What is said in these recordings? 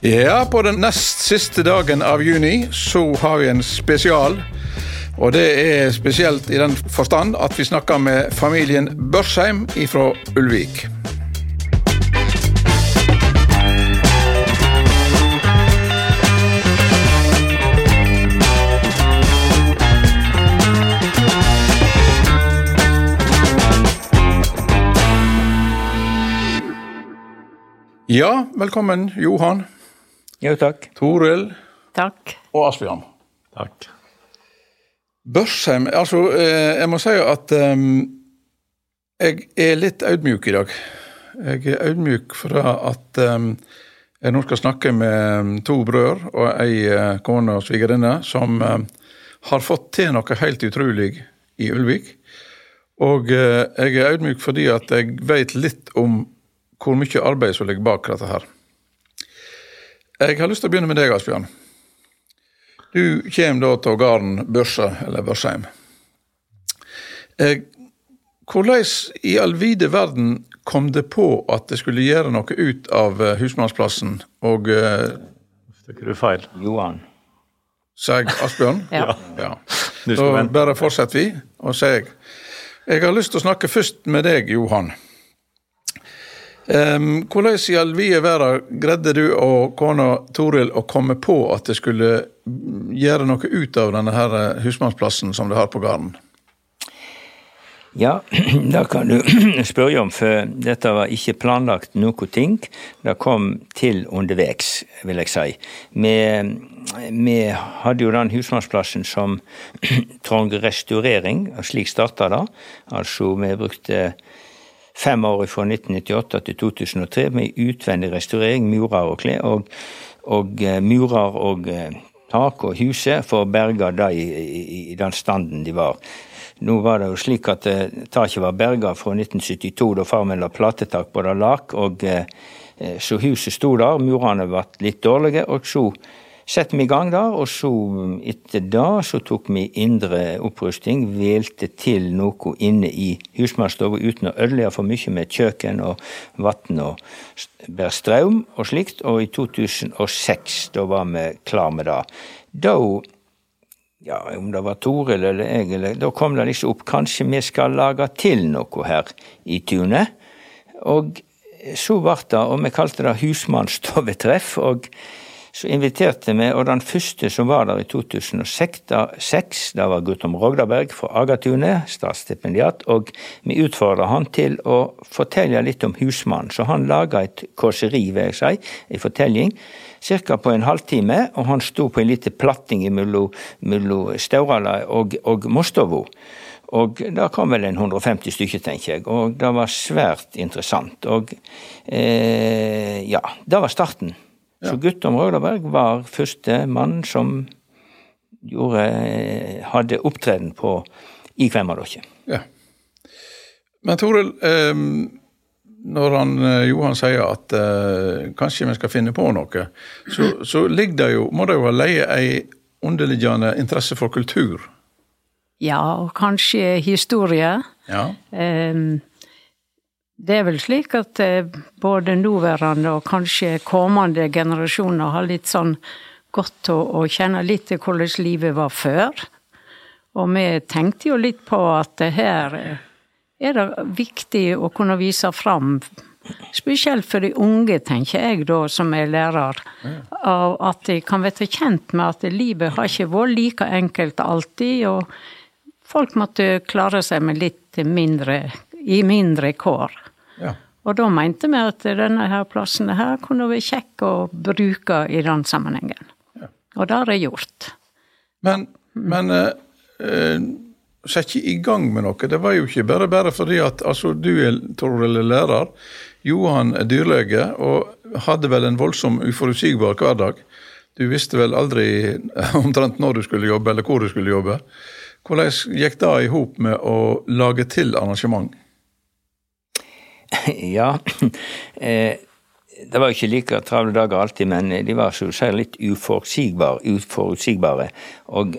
Ja, på den nest siste dagen av juni så har vi en spesial. Og det er spesielt i den forstand at vi snakker med familien Børsheim fra Ulvik. Ja, velkommen Johan, Jo, takk. Toril Takk. og Asbjørn. Takk. Børsheim, altså eh, jeg må si at um, jeg er litt audmjuk i dag. Jeg er audmjuk for at um, jeg nå skal snakke med to brødre og ei kone og svigerinne som um, har fått til noe helt utrolig i Ulvik. Og uh, jeg er audmjuk fordi at jeg vet litt om hvor mye arbeid som ligger bak dette her. Jeg har lyst til å begynne med deg, Asbjørn. Du kommer da til gården Børse, eller Børsheim. Eh, hvordan i all vide verden kom det på at det skulle gjøre noe ut av eh, husmannsplassen? Og Fikk Stykker du feil? Johan. sa jeg Asbjørn? Ja. ja. Da bare fortsetter vi, og sier jeg Jeg har lyst til å snakke først med deg, Johan. Um, hvordan i all vide verden greide du og kona Toril å komme på at det skulle gjøre noe ut av denne eh, husmannsplassen som du har på gården? Ja, det kan du spørre om, for dette var ikke planlagt noe ting. Det kom til underveis, vil jeg si. Vi, vi hadde jo den husmannsplassen som trang restaurering, og slik starta det. Altså, vi brukte fem år fra 1998 til 2003 med utvendig restaurering, murer og klær, og, og eh, murer og eh, tak og huset for å berge det i, i, i den standen de var. Nå var det jo slik at eh, taket var berga fra 1972, da far min la platetak på det lak, og så huset sto der, murene ble litt dårlige, og så satte vi i gang der, og så etter det så tok vi indre opprusting, velte til noe inne i husmannsstua uten å ødelegge for mye med kjøkken og vann og bære strøm og slikt, og i 2006 da var vi klar med det. Da ja, om det var Toril eller jeg, eller, da kom det liksom opp kanskje vi skal lage til noe her i tunet. Og så ble det, og vi kalte det husmannsstovetreff. og så inviterte vi, og den første som var der i 2006, da, var Guttorm Rogdaberg fra Agatunet, statsstipendiat, og vi utfordra han til å fortelle litt om husmannen. Så han laga et kåseri, vil jeg si, en fortelling, ca. på en halvtime, og han sto på en liten platting mellom Staurala og, og Mostovo. Og da kom vel en 150 stykker, tenker jeg, og det var svært interessant. Og eh, ja, det var starten. Så Guttorm Røglaberg var første mann som gjorde, hadde opptreden på i Kvemmadokket. Ja. Men Toril, eh, når han, eh, Johan sier at eh, kanskje vi skal finne på noe, så, så ligger det jo, må det jo ha leie ei underliggende interesse for kultur. Ja, og kanskje historie. Ja. Ehm, Det er vel slik at eh, både nåværende og kanskje kommende generasjoner har litt sånn godt å, å kjenne litt til hvordan livet var før. Og vi tenkte jo litt på at det her eh, er det viktig å kunne vise fram, spesielt for de unge, tenker jeg da, som er lærer, av at de kan være kjent med at livet har ikke vært like enkelt alltid, og folk måtte klare seg med litt mindre, i mindre kår. Ja. Og da mente vi at denne her plassen her kunne være kjekk å bruke i den sammenhengen. Og det har jeg gjort. Men, men eh, eh, sette i gang med noe. Det var jo ikke bare bare fordi at altså, du er Toril, er lærer, Johan er dyrlege og hadde vel en voldsom uforutsigbar hverdag. Du visste vel aldri omtrent når du skulle jobbe eller hvor du skulle jobbe. Hvordan gikk det i hop med å lage til arrangement? Ja, eh, det var ikke like travle dager alltid, men de var så å si litt uforutsigbare, uforutsigbare. Og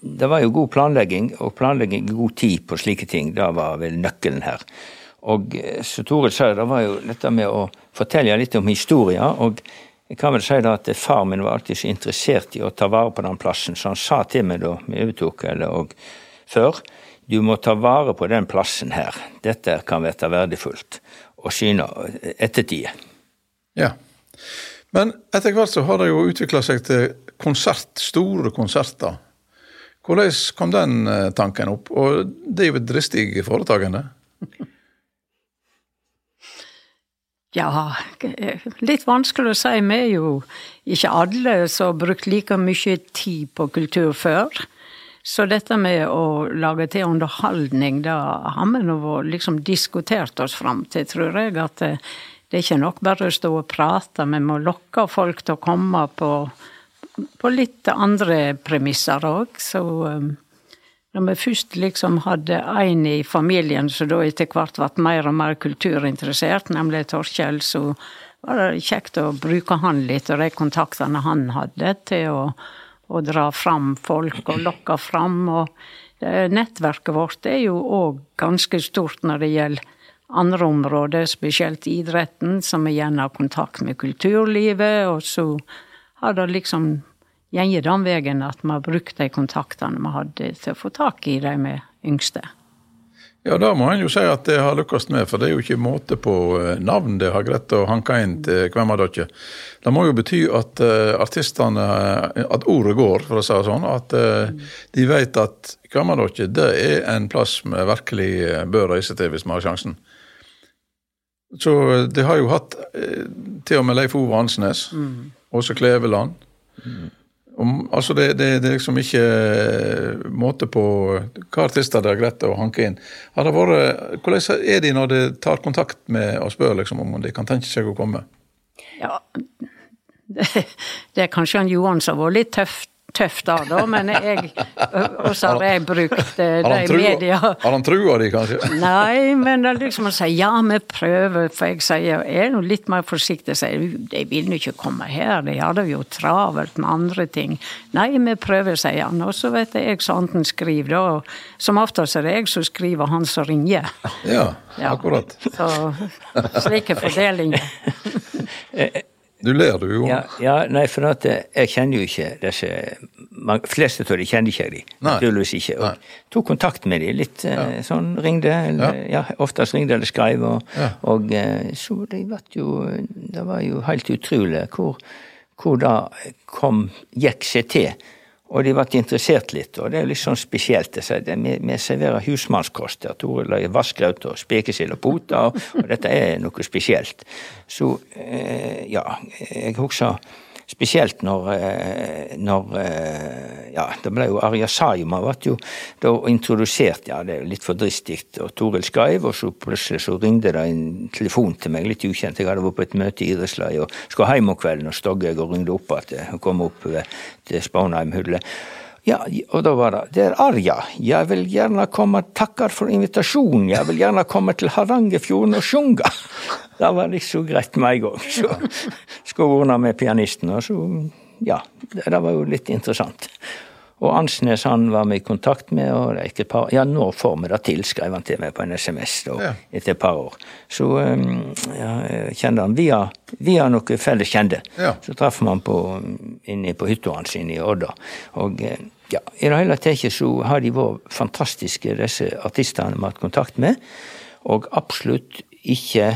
det var jo god planlegging, og planlegging i god tid på slike ting. Det var vel nøkkelen her. Og eh, som Toril sa, det var jo dette med å fortelle litt om historia. Og Jeg kan vel si da at far min var alltid så interessert i å ta vare på den plassen, så han sa til meg da vi overtok, eller og før, du må ta vare på den plassen her. Dette kan være verdifullt å Kina ettertid. Ja. Men etter hvert så har det jo utvikla seg til konsert, store konserter. Hvordan kom den eh, tanken opp? Og det er jo et dristig foretakende? Ja, litt vanskelig å si. Vi er jo ikke alle som har brukt like mye tid på kultur før. Så dette med å lage til underholdning, det har vi nå liksom diskutert oss fram til, tror jeg. At det, det er ikke nok bare å stå og prate, vi må lokke folk til å komme på, på litt andre premisser òg. Så um, når vi først liksom hadde en i familien som da etter hvert ble mer og mer kulturinteressert, nemlig Torkjell, så var det kjekt å bruke han litt, og de kontaktene han hadde, til å, å dra fram folk og lokke fram. Og nettverket vårt er jo òg ganske stort når det gjelder andre områder, spesielt idretten, som igjen har kontakt med kulturlivet, og så har det liksom gått den veien at vi har brukt de kontaktene vi hadde til å få tak i de med yngste. Ja, da må en jo si at det har lykkes med, for det er jo ikke måte på eh, navn det har greid å hanke inn til hvem av dere. Det må jo bety at uh, artistene At ordet går, for å si det sånn. At uh, de vet at hvem av dere, det er en plass vi virkelig bør reise til hvis vi har sjansen. Så de har jo hatt uh, til og med Leif Ove Ansnes, mm. Åse Kleveland. Mm. Om, altså det, det, det, er liksom ikke eh, måte på hva artister det er greit å hanke inn. Har det vært, hvordan er de når de tar kontakt med og spør liksom om de kan tenke seg å komme? Ja, det, det er kanskje han Johan som har vært litt tøft tøft da, da, men jeg Og så har jeg brukt det de media Har han trua di, kanskje? Nei, men det er liksom å si ja, vi prøver, for jeg sier jeg er nå litt mer forsiktig. Sier de vil nå ikke komme her, de har det jo travelt med andre ting. Nei, vi prøver, sier han. Og så vet jeg så han skriver, da. Og som oftest er det jeg som skriver, han som ringer. Ja, akkurat. Ja, så slike fordelinger. Du ler du jo. Ja, ja nei, for at eh, jeg kjenner jo ikke disse man, fleste av de kjenner ikke jeg de, naturligvis ikke. Og nei. tok kontakt med de litt eh, ja. sånn, ringde, eller, ja. ja. oftest ringde eller skrev, og, og eh, så de ble jo Det var jo helt utrolig hvor, hvor det kom, gikk seg til og de ble interessert litt, og det er litt sånn spesielt. Vi, vi serverer husmannskost der Tore lager vassgraut og spekesild og poter, og, og, dette er noe spesielt. Så eh, ja, jeg husker Spesielt når, eh, når eh, Ja, det ble jo Arja Saima ble jo da introdusert, ja det er jo litt for dristig, og Toril skrev, og så plutselig så ringte det en telefon til meg, litt ukjent. Jeg hadde vært på et møte i idrettslaget og skulle hjem om kvelden, og stod jeg og ringte opp at jeg kom opp til Spanheim-hullet. Ja, og da var det Det er Arja. Jeg vil gjerne komme takker for invitasjonen. Jeg vil gjerne komme til Hardangerfjorden og sjunga. Det var liksom greit en gang. Så skulle ordne med pianisten, og så Ja, det var jo litt interessant. Og Ansnes han var vi i kontakt med, og det gikk et par Ja, nå får vi det til, skrev han til meg på en SMS da, ja. etter et par år. Så um, ja, jeg kjente han via, via noe felles kjente. Ja. Så traff man på, inne på hytta hans inne i Odda. Og ja, i det hele tatt så har de vært fantastiske, disse artistene vi har hatt kontakt med. Og absolutt ikke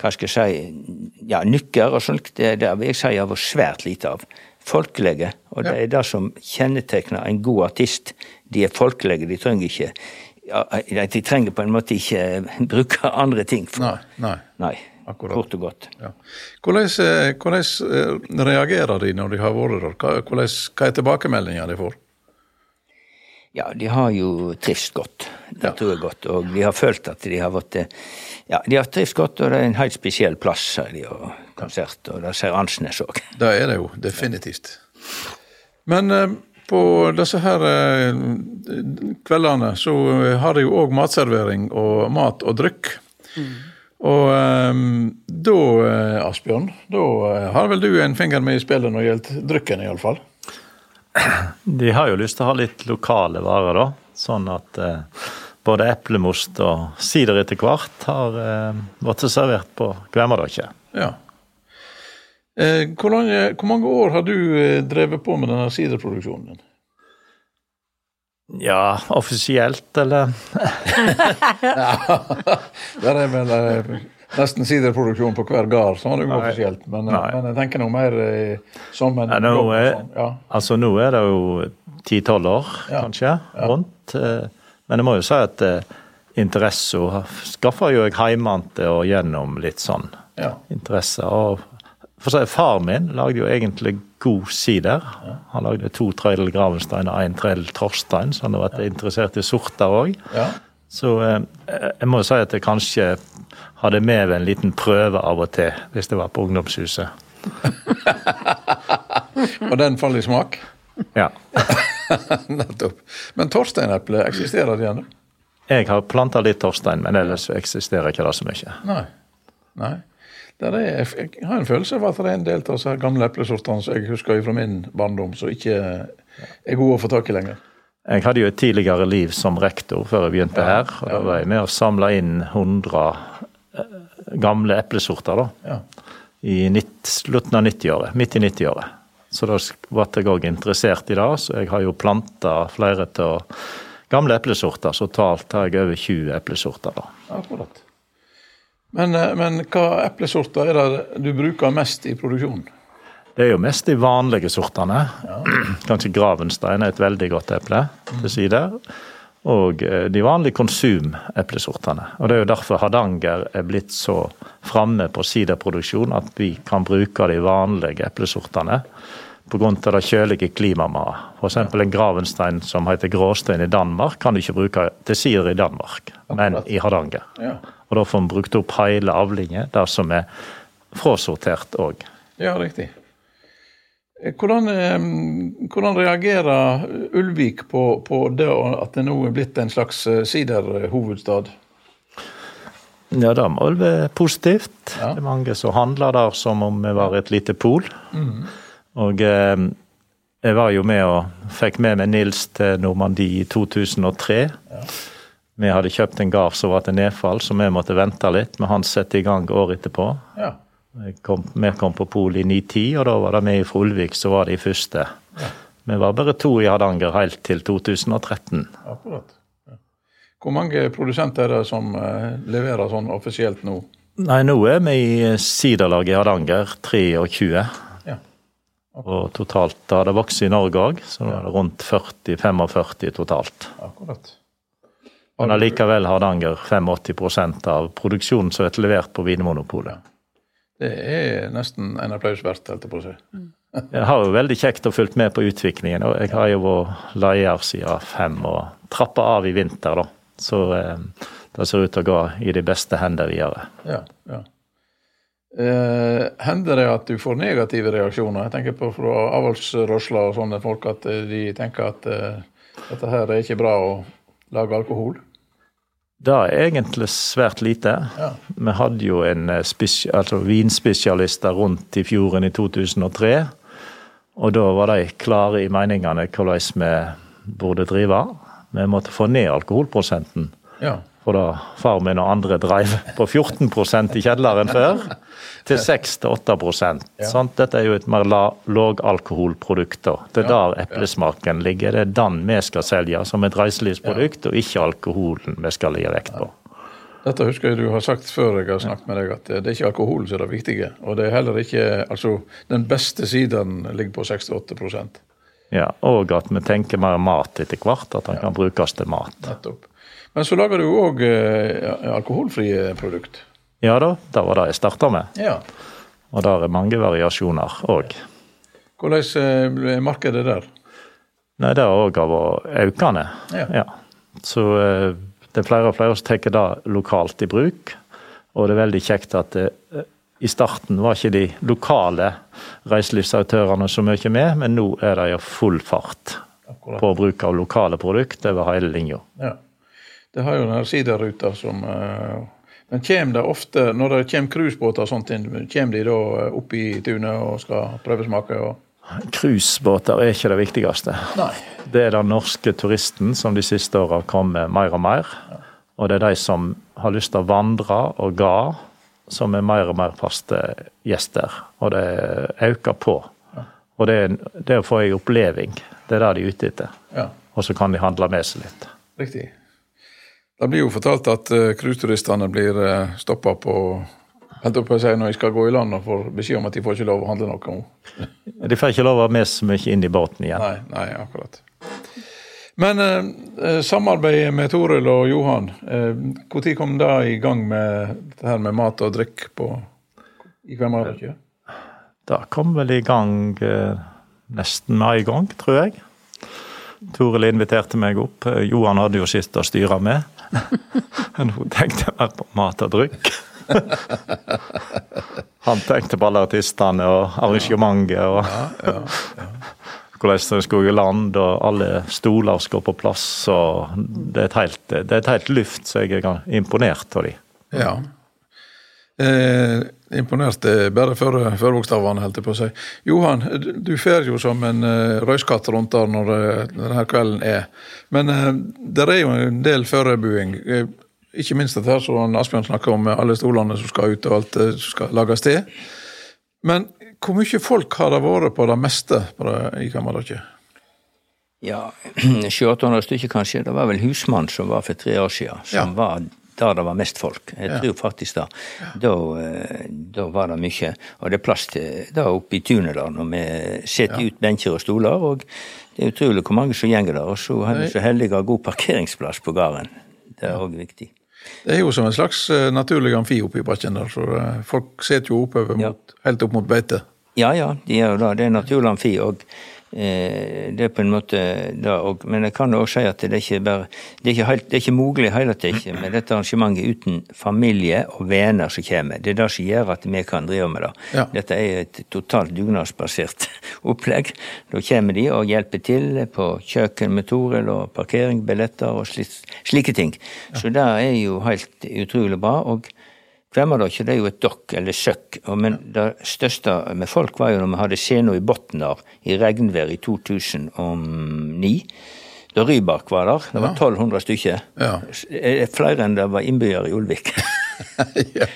hva skal jeg si, ja, nykker og sånt, det, det vil jeg si av har vært svært lite av folkelige. Og det er det som kjennetegner en god artist. De er folkelige. De trenger ikke ja, De trenger på en måte ikke bruke andre ting. For. Nei, nei. nei. Akkurat. Kort og godt. Ja. Hvordan, eh, hvordan, eh, reagerer de når de har vært der? Hva er tilbakemeldinga de får? Ja, de har jo trivst godt. Det ja. tror jeg godt. Og de har følt at de har vært Ja, de har trivst godt, og det er en helt spesiell plass, her, de, og konsert. Og det ser Ansnes òg. Det er det jo, definitivt. Men eh, på disse her eh, kveldene så har de jo òg matservering og mat og drykk. Mm. Og eh, da, eh, Asbjørn, da eh, har vel du en finger med i spillet når det gjelder drikken, iallfall? De har jo lyst til å ha litt lokale varer, da. Sånn at eh, både eplemost og sider etter hvert har eh, blitt servert på Glemmerdokje. Ja. Eh, hvor, lange, hvor mange år har du eh, drevet på med denne siderproduksjonen din? Ja, offisielt, eller ja, Der er vel nesten siderproduksjon på hver gard, sånn er det jo offisielt. Men, eh, men jeg tenker noe mer som en Ja, nå jobb sånn. Ja. Altså, nå er det jo ti-tolv år, Ja. kanskje, rundt. Eh, Men jeg må jo si at eh, interessa skaffa jo jeg heimante og gjennom litt sånn Ja. interesse. Og for å si, far min lagde jo egentlig god sider. Han lagde to Trøydel Gravenstein og én Trøydel Torstein, så han har vært interessert i sorter òg. Så eh, jeg må si at jeg kanskje hadde med en liten prøve av og til, hvis det var på ungdomshuset. Og den faller i smak? Ja. Nettopp. Men Torsteineple, eksisterer det ennå? Jeg har planta litt Torstein, men ellers eksisterer ikke det så mye. Nei. Nei. Er, jeg har en følelse av at det er en del av disse gamle eplesortene som jeg husker fra min barndom, som ikke er gode å få tak i lenger. Jeg hadde jo et tidligere liv som rektor før jeg begynte her. og Da var jeg med og samla inn 100 eh, gamle eplesorter da, Ja. i slutten av 90-året. Midt i 90-året. Så da ble jeg òg interessert i det, så jeg har jo planta flere av gamle eplesorter. Så totalt har jeg over 20 eplesorter. da. Akkurat. Men, eh, men hva eplesorter er det du bruker mest i produksjonen? Det er jo mest de vanlige sortene. Kanskje Gravenstein er et veldig godt eple til sider. Og eh, de vanlige konsumeplesortene. Og Det er jo derfor Hardanger er blitt så framme på siderproduksjon at vi kan bruke de vanlige eplesortene pga. det kjølige klimaet. F.eks. en Gravenstein som heter Gråstein i Danmark, kan du ikke bruke til sider i Danmark, men i Hardanger. Og Da får vi brukt opp hele avlingen, det som er fråsortert òg. ja riktig. Eh, Hvordan, eh, hvordan reagerer Ulvik på, på det at det nå er blitt en slags eh, siderhovedstad? Ja, det må vel være positivt. Ja. Det er mange som handler der som om vi var et lite pol. Og eh, jeg var jo med og fikk med meg Nils til Normandie i 2003. Vi hadde kjøpt en gard som var til nedfall, så vi måtte vente litt. Men han satte i gang året etterpå. Ja. Kom, vi kom på polet i 9-10, og da var det vi i Ulvik som var de første. Vi var bare to i Hardanger helt til 2013. Akkurat. Ja. Hvor mange produsenter er det som eh, leverer sånn offisielt nå? Nei, nå er vi i siderlaget i Hardanger 23. Ja. Og totalt har det vokst i Norge òg, så nå er det rundt 40-45 totalt. Akkurat. Men allikevel har Hardanger 85% av produksjonen som er levert på Vinmonopolet. Det er nesten en applaus verdt, holdt jeg på å si. Jeg har jo veldig kjekt og fulgt med på utviklingen. og Jeg har jo vært leder siden fem og trappa av i vinter, da. Så eh, det ser ut til å gå i de beste hender videre. Ja, ja. Eh, hender det at du får negative reaksjoner? Jeg tenker på fra avlsrørsler og sånne folk at eh, de tenker at eh, dette her er ikke bra å lage alkohol. Det er egentlig svært lite. Ja. Vi hadde jo en eh, altså vinspesialister rundt i fjorden i 2003. Og da var de klare i meningene hvordan vi burde drive. Vi måtte få ned alkoholprosenten. Ja. For da far min og andre drev på 14% i kjelleren før, til 6-8 ja. Sant? Dette er jo et mer lågalkoholprodukt. Det er der eplesmaken ligger. Det er den vi skal selge som et reiselivsprodukt, og ikke alkoholen vi skal legge vekt på. Dette husker jeg du har sagt før jeg har snakket med deg, at det er ikke alkohol som er det viktige. Og det er heller ikke Altså, den beste siden ligger på 6-8% Ja, Og at vi tenker mer mat etter hvert, at den kan brukes til mat. Nettopp. Men så lager du òg eh, alkoholfrie produkt. Ja da, det var det jeg starta med. Ja. Og der er mange variasjoner òg. Hvordan eh, er markedet der? Nei, det har òg vært økende. Ja. Så eh, det er flere og flere som tar det lokalt i bruk. Og det er veldig kjekt at det, eh, i starten var ikke de lokale reiselivsaktørene så mye med, men nå er det jo full fart Akkurat. på bruk av lokale produkter over hele linja. Ja. Det har jo den sideruta som eh, Men kommer det ofte, når det kommer cruisebåter og sånt inn, kommer de da eh, opp i tunet og skal prøvesmake? og Cruisebåter er ikke det viktigste. Nei. Det er den norske turisten som de siste åra kommet mer og mer. Og det er de som har lyst til å vandre og ga, som er mer og mer faste gjester, og det øker på. Og det, det å få ei oppleving, det er det de er ute etter. Ja, Og så kan de handle med seg litt. riktig. Det blir jo fortalt at uh, blir uh, stoppa på Venter på si når de skal gå i land og får beskjed om at de får ikke lov å handle noe. De får ikke lov å ha med så mye inn i båten igjen. Nei, nei, akkurat. Men eh, eh, samarbeidet med Toril og Johan, når uh, kom det i gang med det her med mat og drikk på, i Kvemmarøkje? Det kom vel i gang eh, nesten med en gang, tror jeg. Toril inviterte meg opp. Eh, Johan hadde jo sitt å styre med. Men hun tenkte mer på mat og drikk. Han tenkte på alle artistene og arrangementet og hvordan det skulle i land, og alle stoler skal på plass. og Det er et helt, det er et helt luft, så jeg er imponert av dem. Ja. Eh, imponert er bare før- førbokstavene, holdt jeg på å si. Johan, du- fer jo som en uh, røyskatt rundt der når eh, denne kvelden er. Men uh, det er jo en del forbereding. Eh, ikke minst dette her som Asbjørn snakker om, med alle stolene som skal ut og alt eh, som skal lages til. Men hvor mye folk har det vært på det meste på det, i Kammerløkje? Ja, 700-800 stykker kanskje. Det var vel husmann som var for tre år siden, som Ja. var der det var mest folk. Jeg tror faktisk det. Da, eh, da var det mye. Og det er plass til det oppe i tunet der, når vi setter ut benker og stoler. Og det er utrolig hvor mange som gjenger der. Og så er vi så heldige å ha god parkeringsplass på gården. Det er òg viktig. Det er jo som en slags eh, naturlig amfi oppe i bakken der, så eh, folk sitter jo oppover mot, helt opp mot beitet. Ja, ja, de er jo det. Det er naturlig amfi. Og det er på en måte det òg. Men jeg kan også si at det er ikke bare Det er ikke, helt, det er ikke mulig hele tiden med dette arrangementet uten familie og venner som kommer. Det er det som gjør at vi kan drive med det. Ja. Dette er et totalt dugnadsbasert opplegg. Da kommer de og hjelper til på kjøkken med Toril og parkering, billetter og slik, slike ting. Så det er jo helt utrolig bra. og Kvemmerløkje det er jo et dokk, eller søkk, men det største med folk var jo når vi hadde scenen i bunnen der, i regnvær i 2009. Da Rybak var der. Det var 1200 stykker. Ja. Eh, Flere enn det var innbyggere i Ulvik. ja.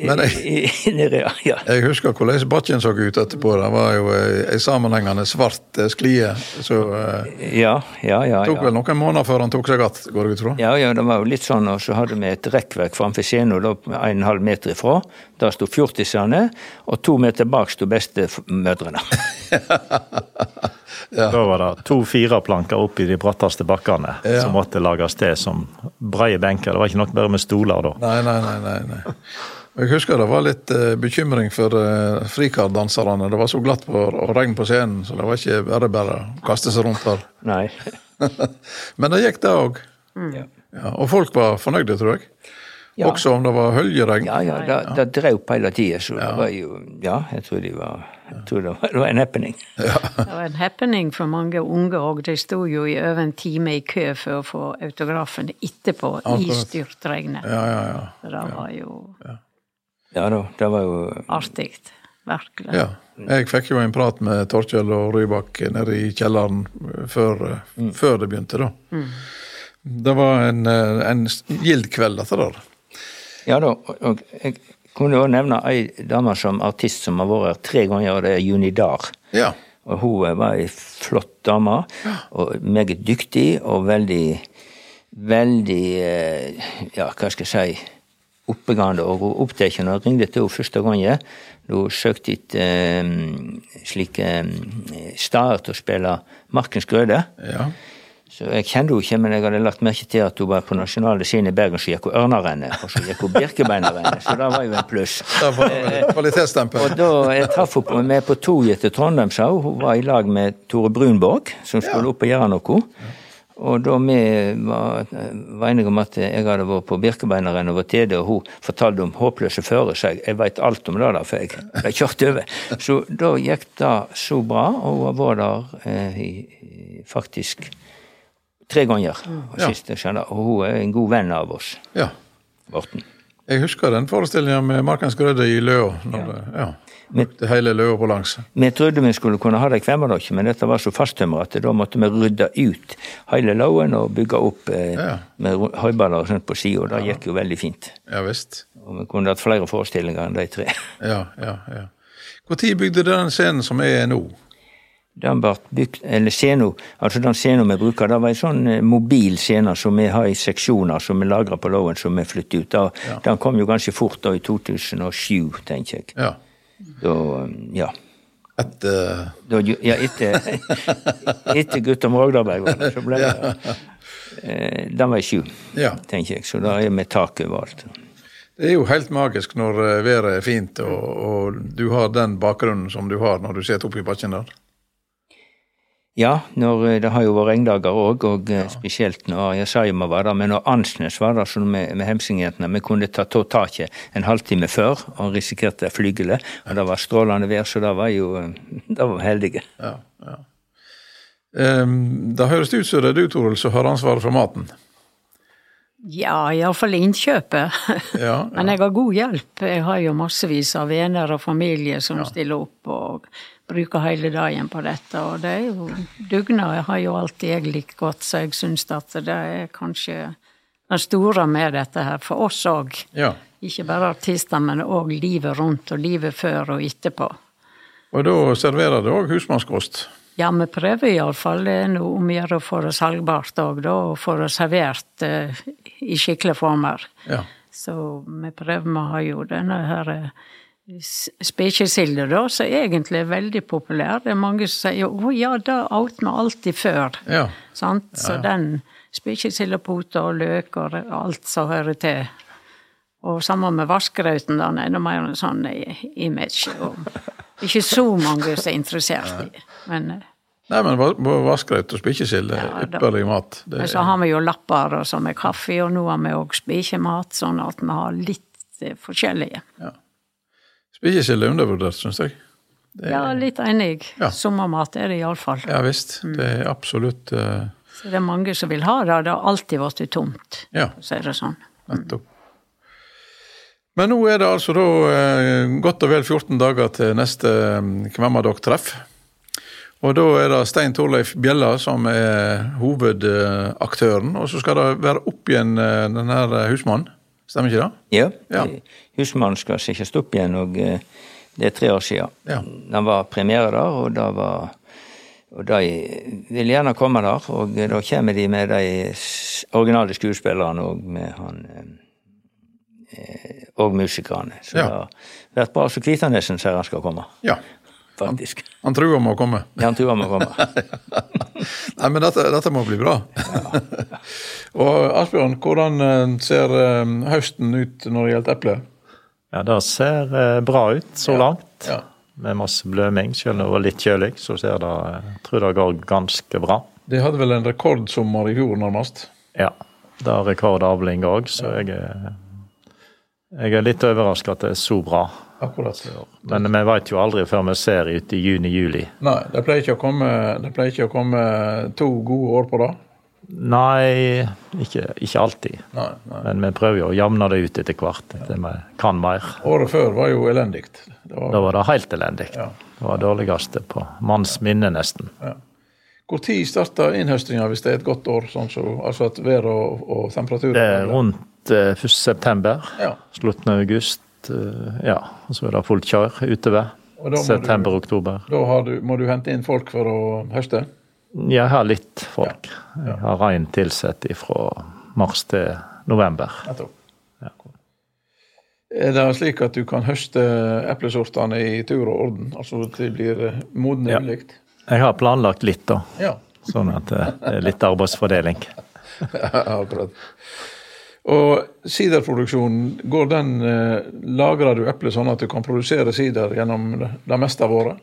Men jeg, jeg husker hvordan bakken så ut etterpå. Det var jo ei ei sammenhengende svart eh, sklie. Så eh, Ja, ja, ja. tok vel noen måneder før han tok seg att, går jeg ut fra. Ja, ja, det var jo litt sånn, og så hadde vi et rekkverk framfor scenen, en og en halv meter ifra. Der sto fjortisene, og to meter bak sto bestemødrene. Da var det to fireplanker opp i de bratteste bakkene Ja. som måtte lages til som breie benker. Det var ikke nok bare med stoler da. Nei, nei, nei. nei, nei. Jeg husker det var litt eh, bekymring for uh, frikarddanserne. Det var så glatt på, og regn på scenen, så det var ikke bare bare å kaste seg rundt der. Nei. Men det gikk, det òg. Ja. Ja, og folk var fornøyde, tror jeg. Ja. Også om det var høljeregn. Ja, ja, det, det drev på hele tida, så det var jo Ja, jeg tror de var Jeg tror det var, det var en happening. Det var en happening for mange unge òg. De sto jo i over en time i kø for å få autografen etterpå i styrtregnet. Ja, ja, ja. Så det var jo Ja da, det var jo artig. Virkelig. ja. Jeg fikk jo en prat med Torkjell og Rybak nede i kjelleren før, mm. før det begynte, da. Det var en, eh, en gild kveld, dette der. Ja da, og, jeg kunne jo nevne ei dame som artist som har vært her tre ganger, og det er Juni Dahr. Ja. Og hun eh, var ei flott dame, og meget dyktig og veldig Veldig eh, Ja, hva skal jeg si Oppegående og opptatt. Når jeg ringte til henne første gangen, da hun søkte etter um, slike um, steder til å spille Markens Grøde. ja. Så jeg kjente henne ikke, men jeg hadde lagt merke til at hun var på nasjonale scene i Bergen, så gikk hun Ørnarennet, og så gikk hun Birkebeinerrennet, så det var jo en pluss. Var et kvalitetsstempel. Og da jeg traff henne med på toget til Trondheim, sa hun. Hun var i lag med Tore Brunborg, som skulle opp og gjøre noe. Og da vi var, var enige om at jeg hadde vært på Birkebeinerrennet over TD, og hun fortalte om håpløse fører, så jeg, jeg veit alt om det, da, for jeg ble kjørt over. Så da gikk det så bra, og hun var der eh, faktisk tre ganger. Og Ja. skjønner, og hun er en god venn av oss, Ja. Morten. Jeg husker den forestillinga med Markens Grøde i Løa. når Ja. Brukte hele Løa på langs. Vi trodde vi skulle kunne ha det hver dag, men dette var så fasttømra at da måtte vi rydde ut hele lågen og bygge opp eh, Ja. med høyballer og sånt på sida. Det gikk jo veldig fint. Ja visst. Og vi kunne hatt flere forestillinger enn de tre. Ja, ja, ja. Når bygde dere den scenen som er nå? Den ble bygd, eller scena, altså den vi bruker, det var en sånn eh, mobil scene som vi har i seksjoner som vi lagrer på låven som vi flytter ut. Da, Den kom jo ganske fort da i 2007, tenker jeg. Ja. Da, eh, ja. Et, eh, Da, ja, etter, etter Gutta Mågdaberg, var så ble det eh, Den var i sju, ja. tenker jeg. Så da er vi tak overalt. Det er jo helt magisk når været er fint og, og du har den bakgrunnen som du har når du sitter oppe i bakken der. Ja, når, eh, det har jo vært regndager òg, og ja. spesielt når Jasaima var der. Men når Ansnes var der så med, med Hemsingjentene, vi kunne ta ta taket en halvtime før og risikerte flygelet. Og det var strålende vær, så da var jo eh, Da var vi heldige. Ja, ja. Um, da høres det ut som det er du, Toril, som har ansvaret for maten. Ja, iallfall innkjøpet. Ja, Men jeg har god hjelp. Jeg har jo massevis av venner og familie som stiller opp og bruker hele dagen på dette. Og det er jo dugnad. Har jo alltid jeg likt godt, så jeg syns at det er kanskje det store med dette her for oss òg. ja. Ikke bare artister, men òg livet rundt, og livet før og etterpå. Og da serverer det òg husmannskost. Ja, vi prøver iallfall. Det er noe om å gjøre å få det salgbart òg, da. Og få det servert eh, i skikkelige former. Ja. Så vi prøver, vi har jo denne her eh, s- da, som egentlig er veldig populær. Det er mange som sier 'Å ja, det åt vi alltid før'. Ja. Sant? Så den spekesildepoter og løk og alt som hører til. Og sammen med vaskerauten, den er enda mer en sånn eh, image. Og ikke så mange som er interessert i. Men eh, Nei, men vaskeraut og spekesild er Ja, ypperlig mat. Det men så har vi jo lapper og så med kaffe, og nå har vi òg spekemat, sånn at vi har litt eh, forskjellige. ikke er undervurdert, syns jeg. Ja, litt enig. Ja. Sommermat er det iallfall. Ja visst. Det er absolutt uh... Så det er mange som vil ha det. Det har alltid blitt tomt, Ja, så er det sånn. nettopp. Men nå er det altså da eh, godt og vel 14 dager til neste eh, Kvemmadokk-treff. Og da er det Stein Torleif Bjella som er hovedaktøren. Og så skal det være opp igjen eh, den her husmannen. Stemmer ikke det? Ja. Ja. Husmannen skal sjekkes opp igjen, og eh, det er tre år siden. Ja. Den var premiere der, og det var og de vil gjerne komme der, og da kommer de med de originale skuespillerne og med han eh, og musikerne. Så Ja. det har vært bra. Så Kvitanesen sier han skal komme, Ja. Faktisk. Han truer med å komme. Ja, han tror han må komme. Nei, men dette, dette må bli bra. og Asbjørn, hvordan eh, ser eh, høsten ut når det gjelder eple? Ja, det ser eh, bra ut så langt. Ja. Med masse bløming. Selv om det var litt kjølig, så ser det, jeg tror det går ganske bra. De hadde vel en rekordsommer i fjor, nærmest. Ja. Det er rekordavling òg, så jeg er, jeg er litt overraska at det er så bra. Akkurat. Men vi veit jo aldri før vi ser ut i juni-juli. Nei, det pleier ikke å komme, det pleier ikke å komme to gode år på det. Nei, ikke, ikke alltid. Nei, nei. Men vi prøver jo å jevne det ut etter hvert. Etter vi kan mer. Året før var jo elendig. Var, Da var det helt elendig. Ja. Det var dårligste på manns minne, nesten. Hvor tid starter innhøstinga hvis det er et godt år? Sånn så, altså at vær og, og temperatur Det er rundt eh, 1. september. Ja. Slutten av august. Eh, ja, og så er det fullt kjør utover. September-oktober. Da har du, må du hente inn folk for å høste? Jeg har litt folk. Jeg har rein tilsatt fra mars til november. Er det slik at du kan høste eplesortene i tur og orden? Altså at de blir eh, modne Ja. ulikt? Jeg har planlagt litt, da. Ja. Sånn at eh, det er litt arbeidsfordeling. ja, Akkurat. Og siderproduksjonen, går den eh, Lagrer du eple sånn at du kan produsere sider gjennom det meste av året?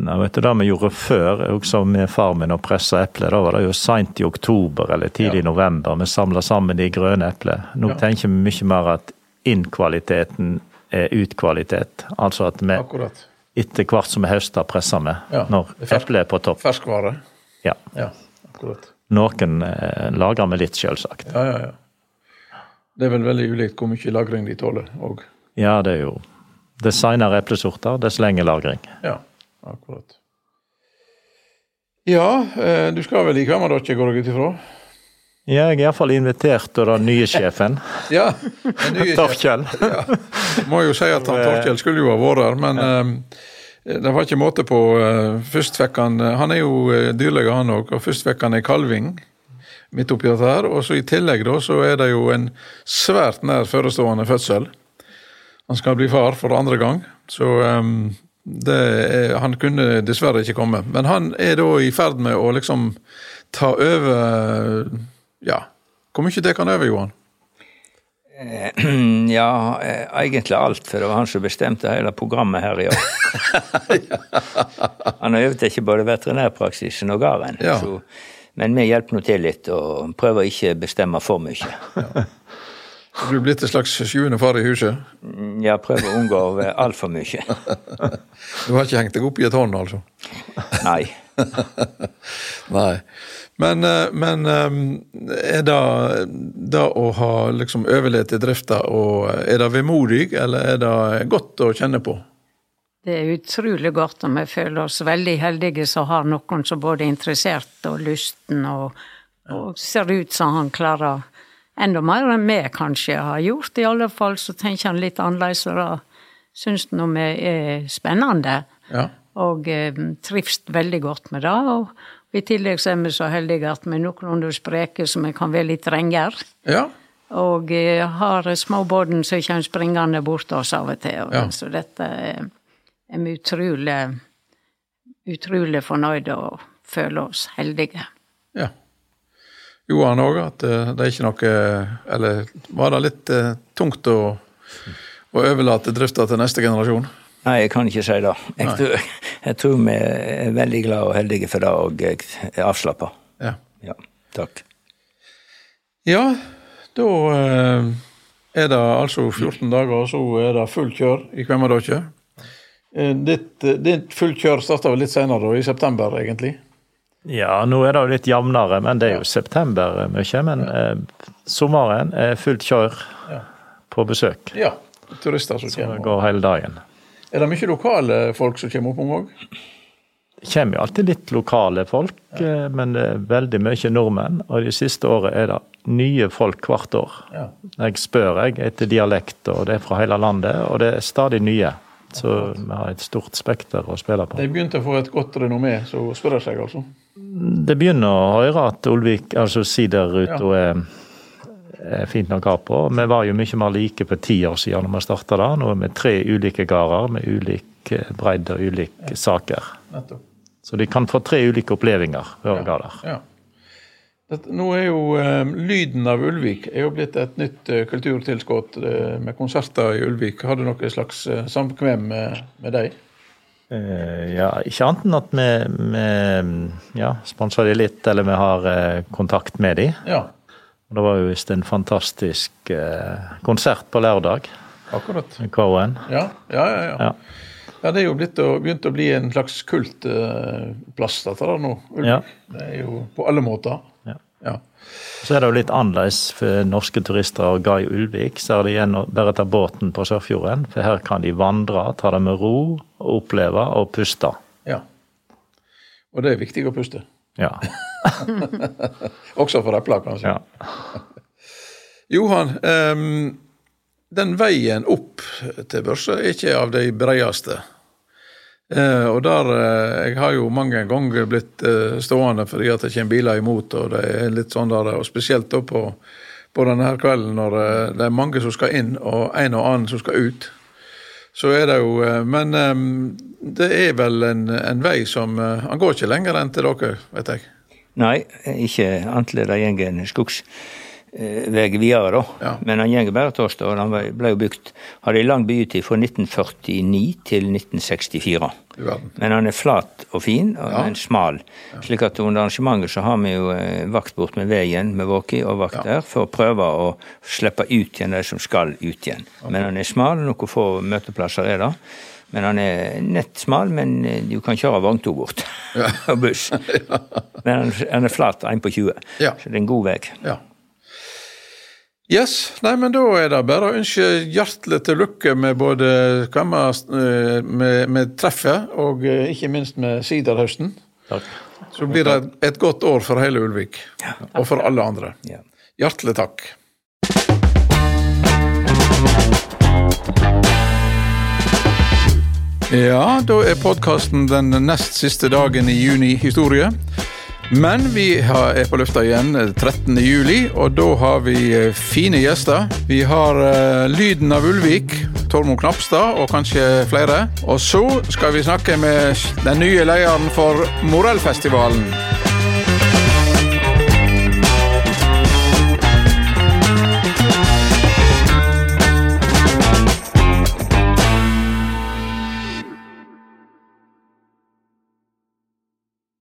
Nei, vet du, Det vi gjorde før, også med far min og pressa epler, da var det jo seint i oktober eller tidlig i Ja. november. Vi samla sammen de grønne eplene. Nå Ja. tenker vi mye mer at inn-kvaliteten er ut-kvalitet. Altså at vi Akkurat. etter hvert som vi høster, presser vi Ja, når eplet er på topp. Ferskvare. Ja. Ja, akkurat. Noen eh, lager vi litt, selvsagt. Ja, ja, ja. Det er vel veldig ulikt hvor mye lagring de tåler òg. Ja, det er jo Dess seinere eplesorter, dess lenger lagring. Ja, akkurat. Ja, eh, du skal vel i Kvemmadokje, går jeg ut ifra? Ja, jeg er iallfall invitert av den nye sjefen, Ja. den nye. Torkjell. Ja. Må jo si at han Torkjell skulle jo ha vært her, men eh, det var ikke måte på. eh, først fikk han eh, Han er jo eh, dyrlege, han òg, og først fikk han ei kalving midt oppi dette her. Og så i tillegg da, så er det jo en svært nær forestående fødsel. Han skal bli far for andre gang, så um, det er, han kunne dessverre ikke komme. Men han er da i ferd med å liksom ta over Ja, hvor mye tar han over, Johan? Eh, Ja, eh, egentlig alt, for det var han som bestemte hele programmet her i år. Han har øvd ikke både veterinærpraksisen og gården, Ja. så- men vi hjelper nå til litt og prøver ikke å bestemme for mye. Du er blitt en slags sjuende far i huset? Ja, prøver å unngå altfor mye. Du har ikke hengt deg opp i et hånd, altså? Nei. Nei. Men, eh, men eh, er det det å ha liksom overlevd i drifta, og er det vemodig, eller er det godt å kjenne på? Det er utrolig godt, og vi føler oss veldig heldige som har noen som både er interessert og lysten, og, og ser ut som han klarer enda mer enn vi kanskje har gjort. I alle fall så tenker han litt annerledes, og det syns nå vi er spennende. Ja. Og eh, trives veldig godt med det. Og i tillegg så er vi så heldige at vi er noenlunde spreke, så vi kan være litt strenger. Ja. Og eh, har småbåten som kommer springende bort oss av og til. Og, Ja. Så dette er, er vi utrolig, utrolig fornøyde og føler oss heldige. ja. Johan òg, at eh, det er ikke noe Eller var det litt eh, tungt å, å overlate drifta til neste generasjon? Nei, jeg kan ikke si det. Jeg tror, jeg tror vi er veldig glade og heldige for det, og jeg er avslappa. Ja. Ja, takk. Ja, da eh, er det altså 14 dager, og så er det fullt kjør i Kvemmadokje. Eh, ditt, ditt fullt kjør starta litt senere, i september egentlig? Ja, nå er det jo litt jevnere, men det er jo september mye. Men eh, sommeren er fullt kjør Ja. på besøk. Ja. Turister som som kommer. kommer. går hele dagen. Er det mye lokale folk som kommer opp om òg? Det kommer jo alltid litt lokale folk, ja. men det er veldig mye nordmenn. Og de siste året er det nye folk hvert år. Ja. Jeg spør jeg etter dialekt, og det er fra hele landet, og det er stadig nye. Så vi har et stort spekter å spille på. De begynte å få et godt renommé, så spør jeg seg altså. Det begynner å høre at Olvik, altså siderruta er, er fint nok å ha på. Vi var jo mye mer like for ti år siden når vi starta det. Nå er vi tre ulike gårder med ulik eh, bredde og ulike saker. Nettopp. Så de kan få tre ulike opplevelser hver gårder. Ja. Nå er jo eh, Lyden av Ulvik er jo blitt et nytt eh, kulturtilskudd eh, med konserter i Ulvik. Har du noe slags samkvem med, med? Eh, ja, ikke annet enn at vi, vi ja, sponser de litt, eller vi har kontakt med de. Ja, Det var jo visst en fantastisk konsert på lørdag. akkurat. med Cohen. Ja, ja, ja. ja. Ja. det er jo å, begynt å bli en slags kultplass, dette da nå. Ulvik. Ja. Det er jo på alle måter. Ja. Så er det jo litt annerledes for norske turister og Guy Ulvik. Så er det igjen å bare ta båten på Sørfjorden, for her kan de vandre, ta det med ro, oppleve og puste. ja. Og det er viktig å puste. Ja. Også for epler, kanskje. ja. Johan, um, den veien opp til børsa er ikke av de breieste. Eh, og der eh, Jeg har jo mange ganger blitt eh, stående fordi at det kommer biler imot, og det er litt sånn der, og spesielt da på, på denne her kvelden når det er mange som skal inn, og en og annen som skal ut. Så er det jo Men ehm, det er vel en, en vei som Han går ikke lenger enn til dere, vet jeg. Nei, ikke annerledes enn går en skogsvei videre, da. Ja. Men han går bare til og Han ble- jo bygd Hadde en lang bytid fra 1949 til 1964. Du. Men han er flat og fin, og Ja. smal. Slik at under arrangementet så har vi jo eh, vakt bort med veien med Våki og vakt der, for å prøve å slippe ut igjen de som skal ut igjen. Men han er smal, noen få møteplasser er det. Men han er nett smal, men eh, du kan kjøre vogntog bort. og buss. Men han, er flat, 1 på 20. Ja. Så det er en god vei. Ja. Yes, nei, men da er det bare å ønske hjertelig til lykke med både eh, med, med treffet og eh, ikke minst med siderhøsten. Takk. Så blir det et godt år for hele Ulvik, og for alle andre. Hjertelig takk. Ja, da er podkasten den nest siste dagen i juni historie. Men vi er på lufta igjen 13. juli, og da har vi eh, fine gjester. Vi har eh, Lyden av Ulvik, Tormod Knapstad og kanskje flere. Og så skal vi snakke med den nye lederen for Morellfestivalen.